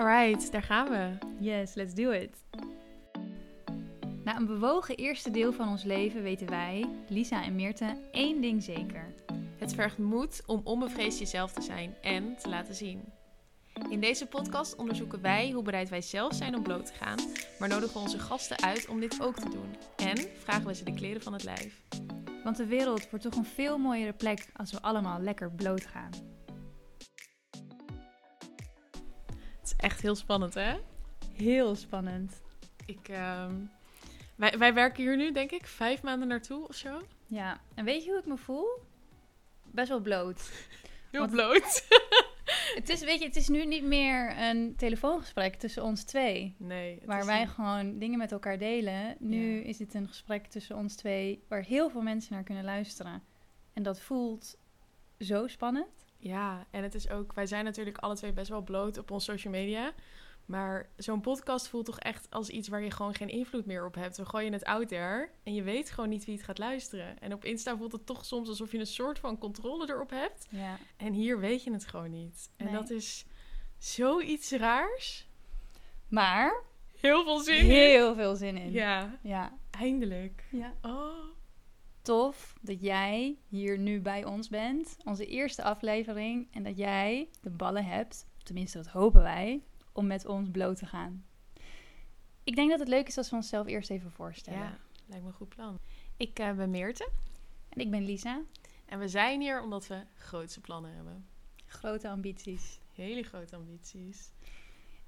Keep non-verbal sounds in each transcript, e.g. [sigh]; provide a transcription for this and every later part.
Alright, daar gaan we. Yes, let's do it. Na een bewogen eerste deel van ons leven weten wij, Lisa en Meerte, één ding zeker. Het vergt moed om onbevreesd jezelf te zijn en te laten zien. In deze podcast onderzoeken wij hoe bereid wij zelf zijn om bloot te gaan, maar nodigen we onze gasten uit om dit ook te doen. En vragen we ze de kleren van het lijf. Want de wereld wordt toch een veel mooiere plek als we allemaal lekker bloot gaan. Echt heel spannend, hè? Heel spannend. Ik, ehm, wij, wij werken hier nu, denk ik, vijf maanden naartoe of zo. Ja, en weet je hoe ik me voel? Best wel bloot. [laughs] Heel Want- bloot. [laughs] Het is, weet je, het is nu niet meer een telefoongesprek tussen ons twee. Nee. het Waar wij niet- gewoon dingen met elkaar delen. Nu Ja. is dit een gesprek tussen ons twee waar heel veel mensen naar kunnen luisteren. En dat voelt zo spannend. Ja, en het is ook... Wij zijn natuurlijk alle twee best wel bloot op onze social media. Maar zo'n podcast voelt toch echt als iets waar je gewoon geen invloed meer op hebt. We gooien het out there en je weet gewoon niet wie het gaat luisteren. En op Insta voelt het toch soms alsof je een soort van controle erop hebt. Ja. En hier weet je het gewoon niet. En Nee. dat is zoiets raars. Maar Heel veel zin in. heel veel zin in. Ja, ja. eindelijk. Ja. Oh. Tof dat jij hier nu bij ons bent. Onze eerste aflevering. En dat jij de ballen hebt, tenminste dat hopen wij, om met ons bloot te gaan. Ik denk dat het leuk is als we onszelf eerst even voorstellen. Ja, lijkt me een goed plan. Ik eh, ben Meerte En ik ben Lisa. en we zijn hier omdat we grootse plannen hebben. Grote ambities. Hele grote ambities.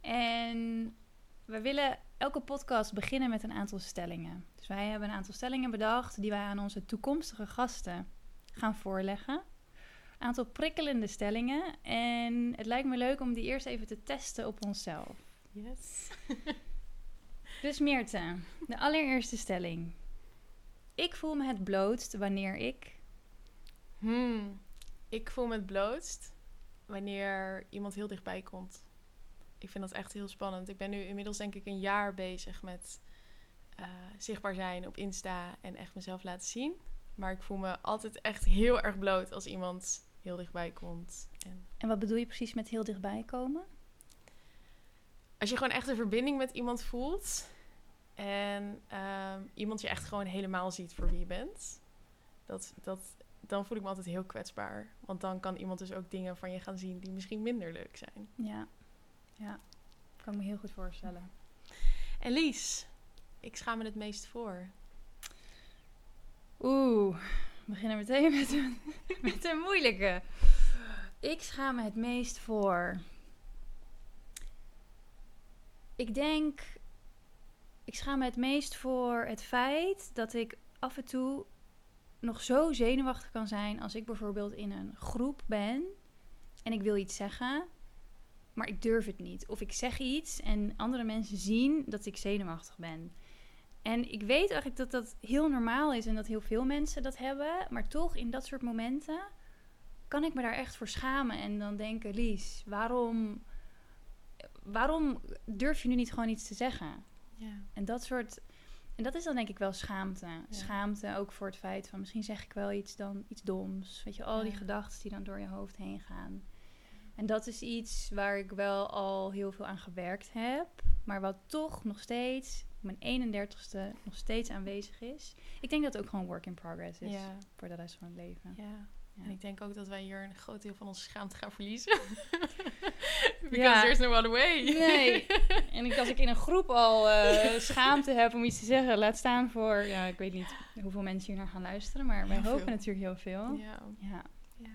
En we willen elke podcast beginnen met een aantal stellingen. Dus wij hebben een aantal stellingen bedacht die wij aan onze toekomstige gasten gaan voorleggen. Een aantal prikkelende stellingen. En het lijkt me leuk om die eerst even te testen op onszelf. Yes. [laughs] Dus Meerte, de allereerste stelling. Ik voel me het blootst wanneer ik... Hmm. Ik voel me het blootst wanneer iemand heel dichtbij komt. Ik vind dat echt heel spannend. Ik ben nu inmiddels denk ik een jaar bezig met eh, zichtbaar zijn op Insta en echt mezelf laten zien. Maar ik voel me altijd echt heel erg bloot als iemand heel dichtbij komt. En En wat bedoel je precies met heel dichtbij komen? als je gewoon echt een verbinding met iemand voelt en ehm, iemand je echt gewoon helemaal ziet voor wie je bent, dat, dat, dan voel ik me altijd heel kwetsbaar. Want dan kan iemand dus ook dingen van je gaan zien die misschien minder leuk zijn. Ja, ja. Kan me heel goed voorstellen. En Lies, ik schaam me het meest voor. Oeh, we beginnen meteen met een, [laughs] met een moeilijke. Ik schaam me het meest voor. Ik denk. Ik schaam me het meest voor het feit dat ik af en toe nog zo zenuwachtig kan zijn als ik bijvoorbeeld in een groep ben en ik wil iets zeggen, maar ik durf het niet. Of ik zeg iets en andere mensen zien dat ik zenuwachtig ben. En ik weet eigenlijk dat dat heel normaal is en dat heel veel mensen dat hebben. Maar toch, in dat soort momenten kan ik me daar echt voor schamen. En dan denken, Lies, waarom, waarom durf je nu niet gewoon iets te zeggen? Ja. En dat soort... En dat is dan denk ik wel schaamte. Schaamte ook voor het feit van misschien zeg ik wel iets dan iets doms. Weet je, al die Ja. gedachten die dan door je hoofd heen gaan. En dat is iets waar ik wel al heel veel aan gewerkt heb. Maar wat toch nog steeds, op mijn 31ste, nog steeds aanwezig is. Ik denk dat het ook gewoon work in progress is Ja. voor de rest van het leven. ja. Ja. En ik denk ook dat wij hier een groot deel van onze schaamte gaan verliezen. [laughs] Because Ja. there's no other way. Nee. [laughs] En ik, als ik in een groep al eh, schaamte heb om iets te zeggen, laat staan voor, ja, ik weet niet hoeveel mensen hier naar gaan luisteren, maar wij hopen natuurlijk heel veel. Ja. Ja. ja.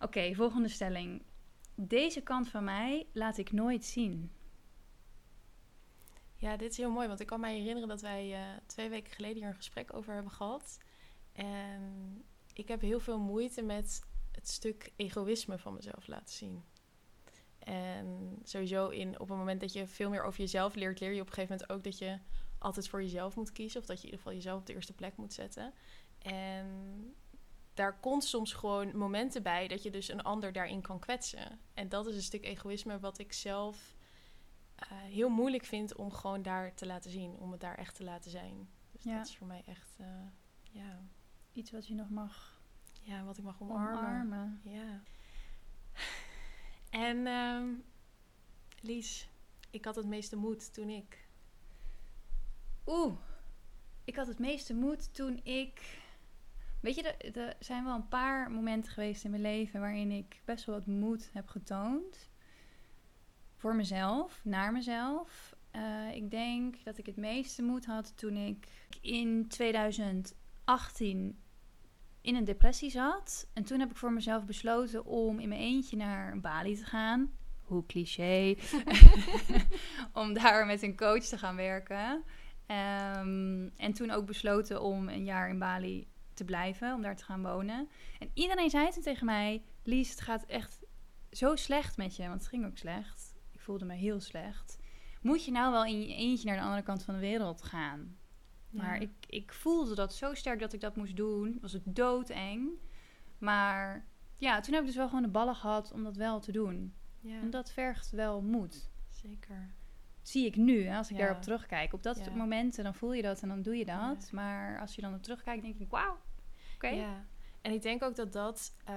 Oké, volgende stelling. Deze kant van mij laat ik nooit zien. Ja, dit is heel mooi, want ik kan mij herinneren dat wij eh, twee weken geleden hier een gesprek over hebben gehad. En ik heb heel veel moeite met het stuk egoïsme van mezelf laten zien. En sowieso in, op het moment dat je veel meer over jezelf leert, leer je op een gegeven moment ook dat je altijd voor jezelf moet kiezen. Of dat je in ieder geval jezelf op de eerste plek moet zetten. En daar komt soms gewoon momenten bij dat je dus een ander daarin kan kwetsen. En dat is een stuk egoïsme wat ik zelf eh, heel moeilijk vind om gewoon daar te laten zien. Om het daar echt te laten zijn. Dus Ja. dat is voor mij echt, eh, ja, Iets wat je nog mag ja, wat ik mag omarmen. omarmen. Ja. En ehm, Lies, ik had het meeste moed toen ik. Oeh, ik had het meeste moed toen ik. Weet je, er, er zijn wel een paar momenten geweest in mijn leven waarin ik best wel wat moed heb getoond. Voor mezelf, naar mezelf. Eh, ik denk dat ik het meeste moed had toen ik in 2018 in een depressie zat. En toen heb ik voor mezelf besloten om in mijn eentje naar Bali te gaan. Hoe cliché. [laughs] [laughs] om daar met een coach te gaan werken. Ehm, en toen ook besloten om een jaar in Bali te blijven, om daar te gaan wonen. En iedereen zei toen tegen mij: Lies, het gaat echt zo slecht met je. Want het ging ook slecht. Ik voelde me heel slecht. Moet je nou wel in je eentje naar de andere kant van de wereld gaan? Maar ik, ik voelde dat zo sterk dat ik dat moest doen. Was het doodeng. Maar ja, toen heb ik dus wel gewoon de ballen gehad om dat wel te doen. Ja, En dat vergt wel moed. zeker. zie ik nu, hè, als ik Ja. daarop terugkijk. Op dat Ja. momenten, dan voel je dat en dan doe je dat. Maar als je dan op terugkijkt, denk ik, wauw, oké. Ja. En ik denk ook dat dat... eh,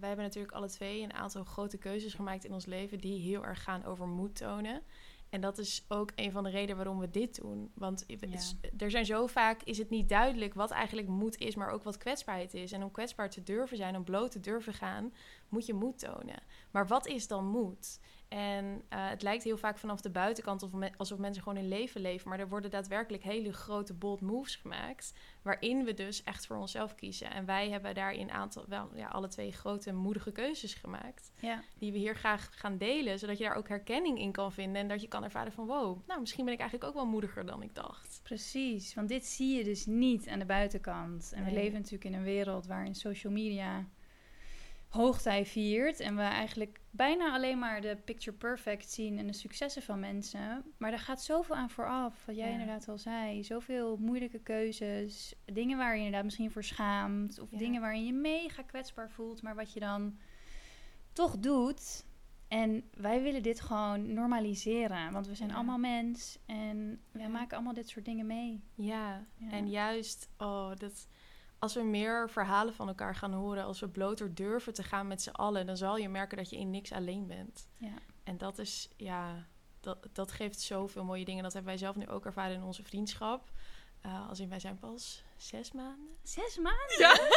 wij hebben natuurlijk alle twee een aantal grote keuzes gemaakt in ons leven... die heel erg gaan over moed tonen. En dat is ook een van de redenen waarom we dit doen. Want is- er zijn zo vaak, is het niet duidelijk wat eigenlijk moed is... maar ook wat kwetsbaarheid is. En om kwetsbaar te durven zijn, om bloot te durven gaan... moet je moed tonen. Maar wat is dan moed? En eh, het lijkt heel vaak vanaf de buitenkant of me- alsof mensen gewoon hun leven leven. Maar er worden daadwerkelijk hele grote bold moves gemaakt. Waarin we dus echt voor onszelf kiezen. En wij hebben daarin een aantal, wel ja, alle twee grote moedige keuzes gemaakt. Ja. Die we hier graag gaan delen. Zodat je daar ook herkenning in kan vinden. En dat je kan ervaren van wow, nou misschien ben ik eigenlijk ook wel moediger dan ik dacht. Precies, want dit zie je dus niet aan de buitenkant. En we leven natuurlijk in een wereld waarin social media hoogtij viert. En we eigenlijk bijna alleen maar de picture perfect zien en de successen van mensen. Maar daar gaat zoveel aan vooraf, wat jij Ja. inderdaad al zei. Zoveel moeilijke keuzes, dingen waar je inderdaad misschien voor schaamt. Of Ja. dingen waarin je mega kwetsbaar voelt, maar wat je dan toch doet. En wij willen dit gewoon normaliseren, want we zijn Ja. allemaal mens en wij maken allemaal dit soort dingen mee. Ja, Ja. en juist oh, dat, als we meer verhalen van elkaar gaan horen, als we bloter durven te gaan met z'n allen, dan zal je merken dat je in niks alleen bent. Ja. En dat is, ja, dat, dat geeft zoveel mooie dingen. Dat hebben wij zelf nu ook ervaren in onze vriendschap. Eh, als in, wij zijn pas zes maanden. Zes maanden? Ja. [laughs]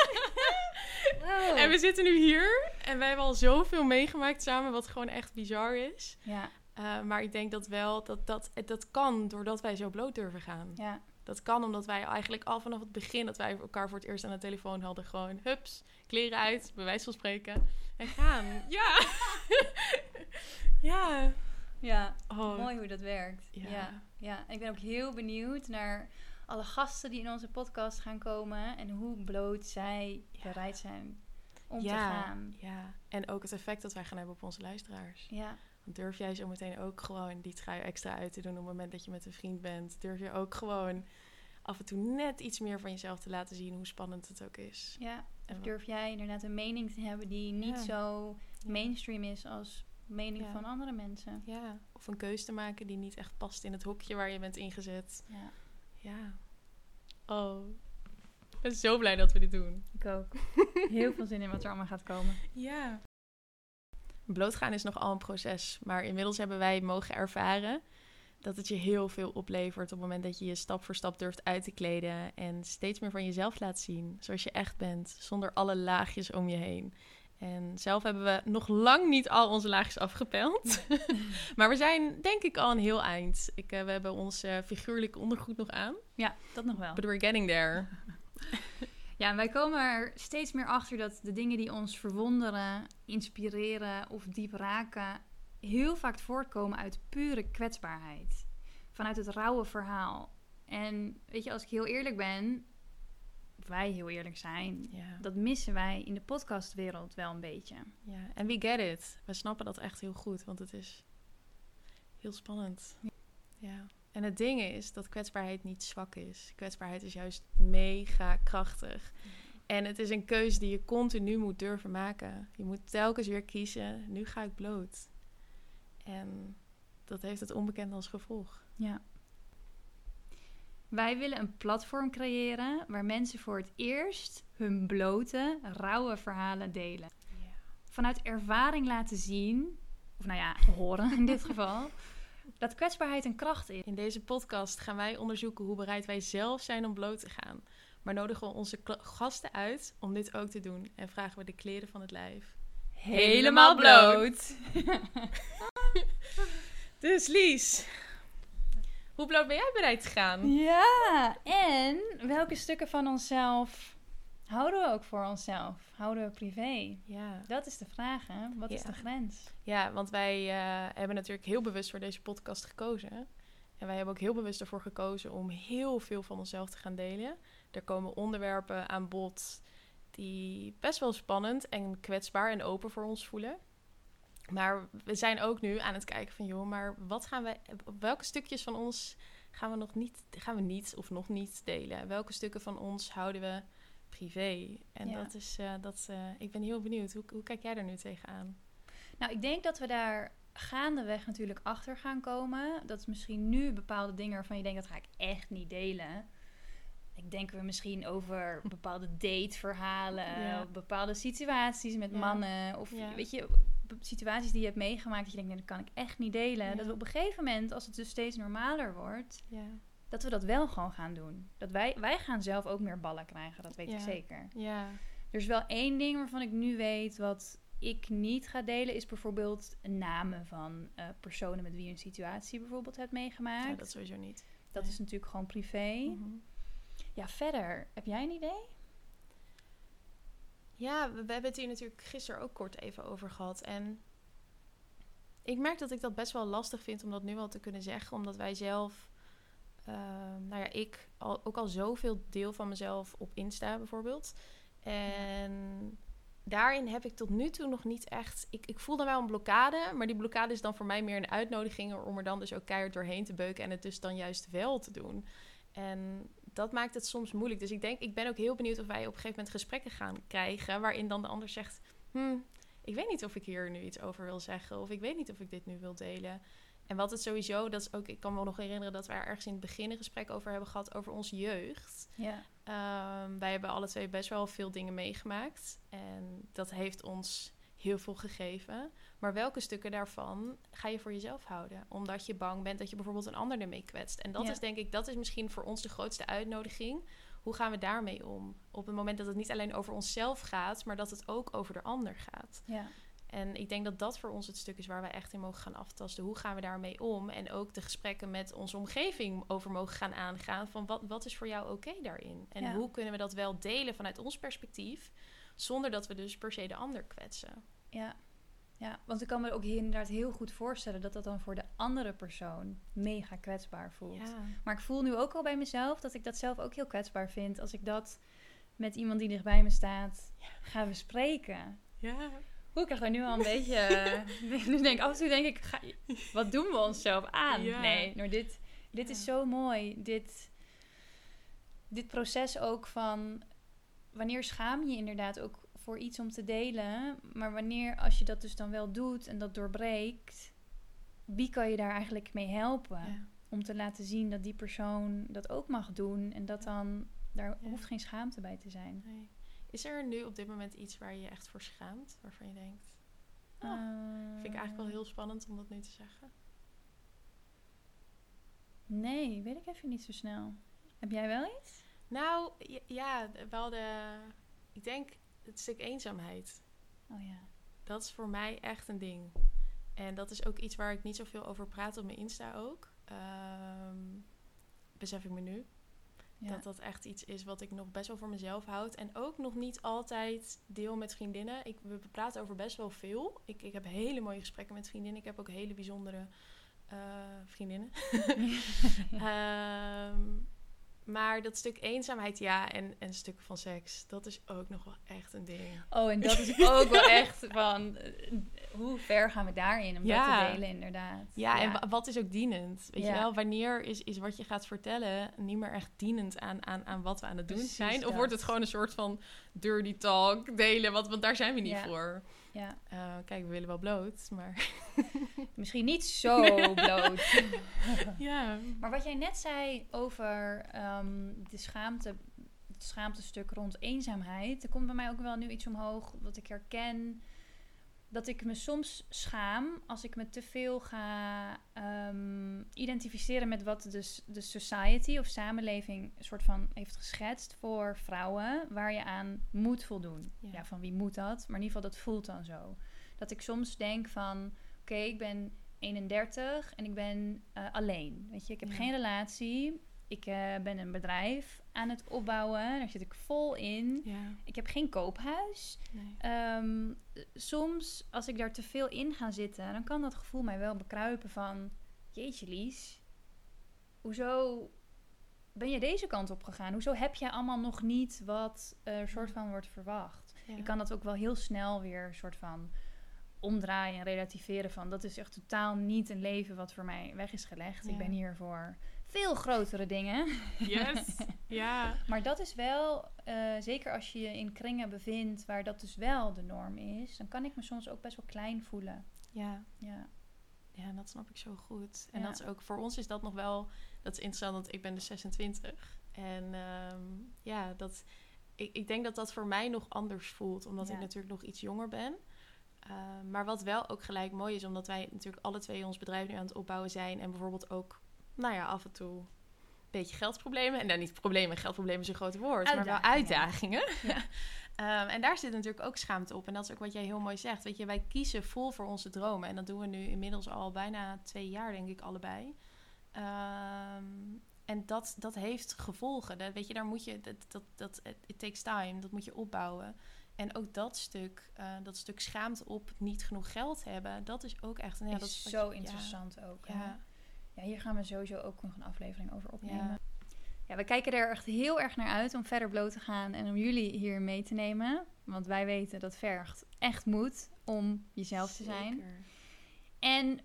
Wow. En we zitten nu hier en wij hebben al zoveel meegemaakt samen, wat gewoon echt bizar is. Ja, Eh, maar ik denk dat wel, dat, dat dat kan doordat wij zo bloot durven gaan. ja, Dat kan omdat wij eigenlijk al vanaf het begin dat wij elkaar voor het eerst aan de telefoon hadden, gewoon hups, kleren uit, bij wijze van spreken, en gaan. ja. [laughs] ja. ja. Oh. Mooi hoe dat werkt. Ja. Ja. ja. Ik ben ook heel benieuwd naar alle gasten die in onze podcast gaan komen en hoe bloot zij Ja. bereid zijn om te gaan. Ja. En ook het effect dat wij gaan hebben op onze luisteraars. Ja, durf jij zo meteen ook gewoon die trui extra uit te doen op het moment dat je met een vriend bent? Durf je ook gewoon af en toe net iets meer van jezelf te laten zien, hoe spannend het ook is? ja. Of durf jij inderdaad een mening te hebben die niet Ja. zo mainstream is als mening Ja. van andere mensen? Ja, of een keus te maken die niet echt past in het hokje waar je bent ingezet. Ja, Ja. Oh. Ik ben zo blij dat we dit doen. ik ook. Heel veel zin in wat er allemaal gaat komen. Ja. Blootgaan is nogal een proces, maar inmiddels hebben wij mogen ervaren dat het je heel veel oplevert op het moment dat je je stap voor stap durft uit te kleden en steeds meer van jezelf laat zien, zoals je echt bent, zonder alle laagjes om je heen. En zelf hebben we nog lang niet al onze laagjes afgepeld. [laughs] maar we zijn denk ik al een heel eind. Ik, eh, we hebben ons eh, figuurlijke ondergoed nog aan. Ja, dat nog wel. But we're getting there. [laughs] Ja, en wij komen er steeds meer achter dat de dingen die ons verwonderen, inspireren of diep raken, heel vaak voortkomen uit pure kwetsbaarheid. Vanuit het rauwe verhaal. En weet je, als ik heel eerlijk ben, of wij heel eerlijk zijn, Ja. dat missen wij in de podcastwereld wel een beetje. ja. En we get it. We snappen dat echt heel goed, want het is heel spannend. Ja. En het ding is dat kwetsbaarheid niet zwak is. Kwetsbaarheid is juist mega krachtig. En het is een keuze die je continu moet durven maken. Je moet telkens weer kiezen, nu ga ik bloot. En dat heeft het onbekende als gevolg. Ja. Wij willen een platform creëren waar mensen voor het eerst hun blote, rauwe verhalen delen. vanuit ervaring laten zien, of nou ja, horen in dit geval, [laughs] dat kwetsbaarheid een kracht is. In deze podcast gaan wij onderzoeken hoe bereid wij zelf zijn om bloot te gaan. Maar nodigen we onze gasten uit om dit ook te doen en vragen we de kleren van het lijf. Helemaal bloot. [laughs] Dus Lies, hoe bloot ben jij bereid te gaan? Ja, en welke stukken van onszelf houden we ook voor onszelf? Houden we privé? Ja, Dat is de vraag, hè? Wat is de grens? ja want wij eh, hebben natuurlijk heel bewust voor deze podcast gekozen. En wij hebben ook heel bewust ervoor gekozen om heel veel van onszelf te gaan delen. Er komen onderwerpen aan bod die best wel spannend en kwetsbaar en open voor ons voelen. Maar we zijn ook nu aan het kijken van, joh, maar wat gaan we, welke stukjes van ons gaan we nog niet, gaan we niet of nog niet delen? Welke stukken van ons houden we privé? En Ja. dat is, eh, dat, eh, ik ben heel benieuwd. Hoe, hoe kijk jij er nu tegenaan? Nou, ik denk dat we daar gaandeweg natuurlijk achter gaan komen. Dat is misschien nu bepaalde dingen waarvan je denkt, dat ga ik echt niet delen. Ik denk we misschien over [laughs] bepaalde dateverhalen, Ja. of bepaalde situaties met Ja. mannen. Of Ja. weet je, situaties die je hebt meegemaakt dat je denkt, nee, dat kan ik echt niet delen. Dat we op een gegeven moment, als het dus steeds normaler wordt, Ja, dat we dat wel gewoon gaan doen. Dat wij, wij gaan zelf ook meer ballen krijgen, dat weet Ja. ik zeker. ja, Er is wel één ding waarvan ik nu weet wat ik niet ga delen, is bijvoorbeeld namen van eh, personen met wie je een situatie bijvoorbeeld hebt meegemaakt. ja dat dat sowieso niet. is natuurlijk gewoon privé. Mhm. Ja, verder, heb jij een idee? Ja, we, we hebben het hier natuurlijk gisteren ook kort even over gehad. En ik merk dat ik dat best wel lastig vind om dat nu al te kunnen zeggen. Omdat wij zelf, ehm, nou ja, ik al, ook al zoveel deel van mezelf op Insta bijvoorbeeld. En daarin heb ik tot nu toe nog niet echt... Ik, ik voel dan wel een blokkade, maar die blokkade is dan voor mij meer een uitnodiging... om er dan dus ook keihard doorheen te beuken en het dus dan juist wel te doen. En dat maakt het soms moeilijk. Dus ik denk, ik ben ook heel benieuwd of wij op een gegeven moment gesprekken gaan krijgen... waarin dan de ander zegt, hm, ik weet niet of ik hier nu iets over wil zeggen... of ik weet niet of ik dit nu wil delen... En wat het sowieso, dat is ook, ik kan me nog herinneren dat we er ergens in het begin een gesprek over hebben gehad over onze jeugd. Ja. Ehm, wij hebben alle twee best wel veel dingen meegemaakt. En dat heeft ons heel veel gegeven. Maar welke stukken daarvan ga je voor jezelf houden? Omdat je bang bent dat je bijvoorbeeld een ander ermee kwetst. En dat Ja. is denk ik, dat is misschien voor ons de grootste uitnodiging. Hoe gaan we daarmee om? Op het moment dat het niet alleen over onszelf gaat, maar dat het ook over de ander gaat. Ja. En ik denk dat dat voor ons het stuk is waar we echt in mogen gaan aftasten. Hoe gaan we daarmee om? En ook de gesprekken met onze omgeving over mogen gaan aangaan. Van wat, wat is voor jou oké daarin? En Ja. hoe kunnen we dat wel delen vanuit ons perspectief? Zonder dat we dus per se de ander kwetsen. Ja. ja, want ik kan me ook hier inderdaad heel goed voorstellen dat dat dan voor de andere persoon mega kwetsbaar voelt. Maar ik voel nu ook al bij mezelf dat ik dat zelf ook heel kwetsbaar vind als ik dat met iemand die dichtbij me staat ga bespreken. ja. Ik krijg daar nu al een [laughs] beetje. eh, [laughs] nu denk ik af en toe denk ik, ga, wat doen we onszelf aan? Ja. Nee, maar dit, dit Ja. is zo mooi. Dit, dit proces ook van wanneer schaam je je inderdaad ook voor iets om te delen, maar wanneer als je dat dus dan wel doet en dat doorbreekt, wie kan je daar eigenlijk mee helpen Ja. om te laten zien dat die persoon dat ook mag doen en dat dan daar hoeft geen schaamte bij te zijn. Nee. Is er nu op dit moment iets waar je je echt voor schaamt? Waarvan je denkt, Oh, vind ik eigenlijk wel heel spannend om dat nu te zeggen. Nee, weet ik even niet zo snel. Heb jij wel iets? Nou, ja, wel de... Ik denk het stuk eenzaamheid. Oh ja. Dat is voor mij echt een ding. En dat is ook iets waar ik niet zoveel over praat op mijn Insta ook. Ehm, besef ik me nu. Ja. Dat dat echt iets is wat ik nog best wel voor mezelf houd. En ook nog niet altijd deel met vriendinnen. Ik, we praten over best wel veel. Ik, ik heb hele mooie gesprekken met vriendinnen. Ik heb ook hele bijzondere eh, vriendinnen. [laughs] [laughs] Ehm, maar dat stuk eenzaamheid, ja. En, en stukken van seks, dat is ook nog wel echt een ding. Oh, en dat is [laughs] ook wel echt van... eh, hoe ver gaan we daarin om Ja. dat te delen, inderdaad. Ja, en wa- wat is ook dienend? Weet Ja. je wel, wanneer is, is wat je gaat vertellen niet meer echt dienend aan, aan, aan wat we aan het doen Precies zijn? Of dat. wordt het gewoon een soort van dirty talk delen? Want, want daar zijn we niet Ja. voor. Ja. Eh, kijk, we willen wel bloot, maar... [laughs] Misschien niet zo [laughs] bloot. [laughs] ja. maar wat jij net zei over ehm, de schaamte... Het schaamtestuk rond eenzaamheid. Er komt bij mij ook wel nu iets omhoog wat ik herken. Dat ik me soms schaam als ik me te veel ga ehm, identificeren met wat de, de society of samenleving een soort van heeft geschetst voor vrouwen waar je aan moet voldoen. Ja. Ja, van wie moet dat? Maar in ieder geval, dat voelt dan zo. Dat ik soms denk van, oké, ik ben 31 en ik ben eh, alleen. Weet je, ik heb Ja. geen relatie. Ik eh, ben een bedrijf aan het opbouwen. Daar zit ik vol in. Ja, Ik heb geen koophuis. nee. Ehm, soms, als ik daar te veel in ga zitten, dan kan dat gevoel mij wel bekruipen van... Jeetje, Lies. Hoezo ben je deze kant op gegaan? Hoezo heb je allemaal nog niet wat er soort van wordt verwacht? Ja. Ik kan dat ook wel heel snel weer soort van omdraaien en relativeren van... Dat is echt totaal niet een leven wat voor mij weg is gelegd. Ja. Ik ben hier voor veel grotere dingen. Yes. [laughs] ja. Maar dat is wel, eh, zeker als je je in kringen bevindt waar dat dus wel de norm is, dan kan ik me soms ook best wel klein voelen. Ja. Ja, Ja, dat snap ik zo goed. En Ja. dat is ook voor ons is dat nog wel. Dat is interessant, want ik ben dus 26. En ehm, ja, dat, ik, ik denk dat dat voor mij nog anders voelt, omdat Ja. ik natuurlijk nog iets jonger ben. Ehm, maar wat wel ook gelijk mooi is, omdat wij natuurlijk alle twee ons bedrijf nu aan het opbouwen zijn. En bijvoorbeeld ook, nou ja, af en toe een beetje geldproblemen. En dan niet problemen, geldproblemen is een groot woord, maar wel Uitdagingen. uitdagingen. [laughs] Ehm, en daar zit natuurlijk ook schaamte op. En dat is ook wat jij heel mooi zegt. Weet je, wij kiezen vol voor onze dromen. En dat doen we nu inmiddels al bijna twee jaar, denk ik, allebei. Ehm, en dat, dat heeft gevolgen. Dat, weet je, daar moet je, dat, dat, dat, it takes time. Dat moet je opbouwen. En ook dat stuk, eh, dat stuk schaamte op niet genoeg geld hebben, dat is ook echt... Ja, is dat is zo je- ja, interessant ook. Ja, Ja, hier gaan we sowieso ook nog een aflevering over opnemen. Ja. Ja. we kijken er echt heel erg naar uit om verder bloot te gaan en om jullie hier mee te nemen. Want wij weten dat vergt echt moet om jezelf te zijn. En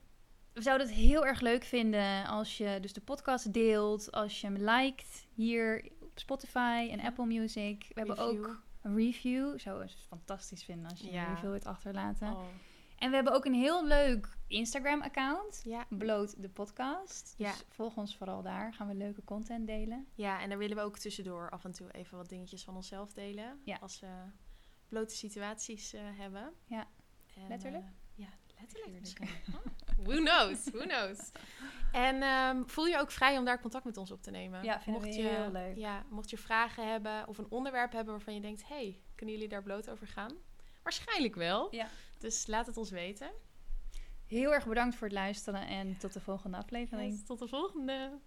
we zouden het heel erg leuk vinden als je dus de podcast deelt, als je hem liked hier op Spotify en. Apple Music. We hebben ook een review. Zou het fantastisch vinden als je Ja. een review wilt achterlaten. Oh. En we hebben ook een heel leuk Instagram-account. Ja. Bloot de podcast. Dus Ja. volg ons vooral daar. Gaan we leuke content delen. Ja, en daar willen we ook tussendoor af en toe even wat dingetjes van onszelf delen. Ja. Als we blote situaties eh, hebben. Ja. En, Letterlijk? eh, ja, letterlijk. Misschien. Who knows? Who knows? [laughs] En ehm, voel je ook vrij om daar contact met ons op te nemen. Ja, vinden we je, heel leuk. Ja, mocht je vragen hebben of een onderwerp hebben waarvan je denkt... hey, kunnen jullie daar bloot over gaan? Waarschijnlijk wel. Ja. Dus laat het ons weten. Heel erg bedankt voor het luisteren en tot de volgende aflevering. Tot de volgende.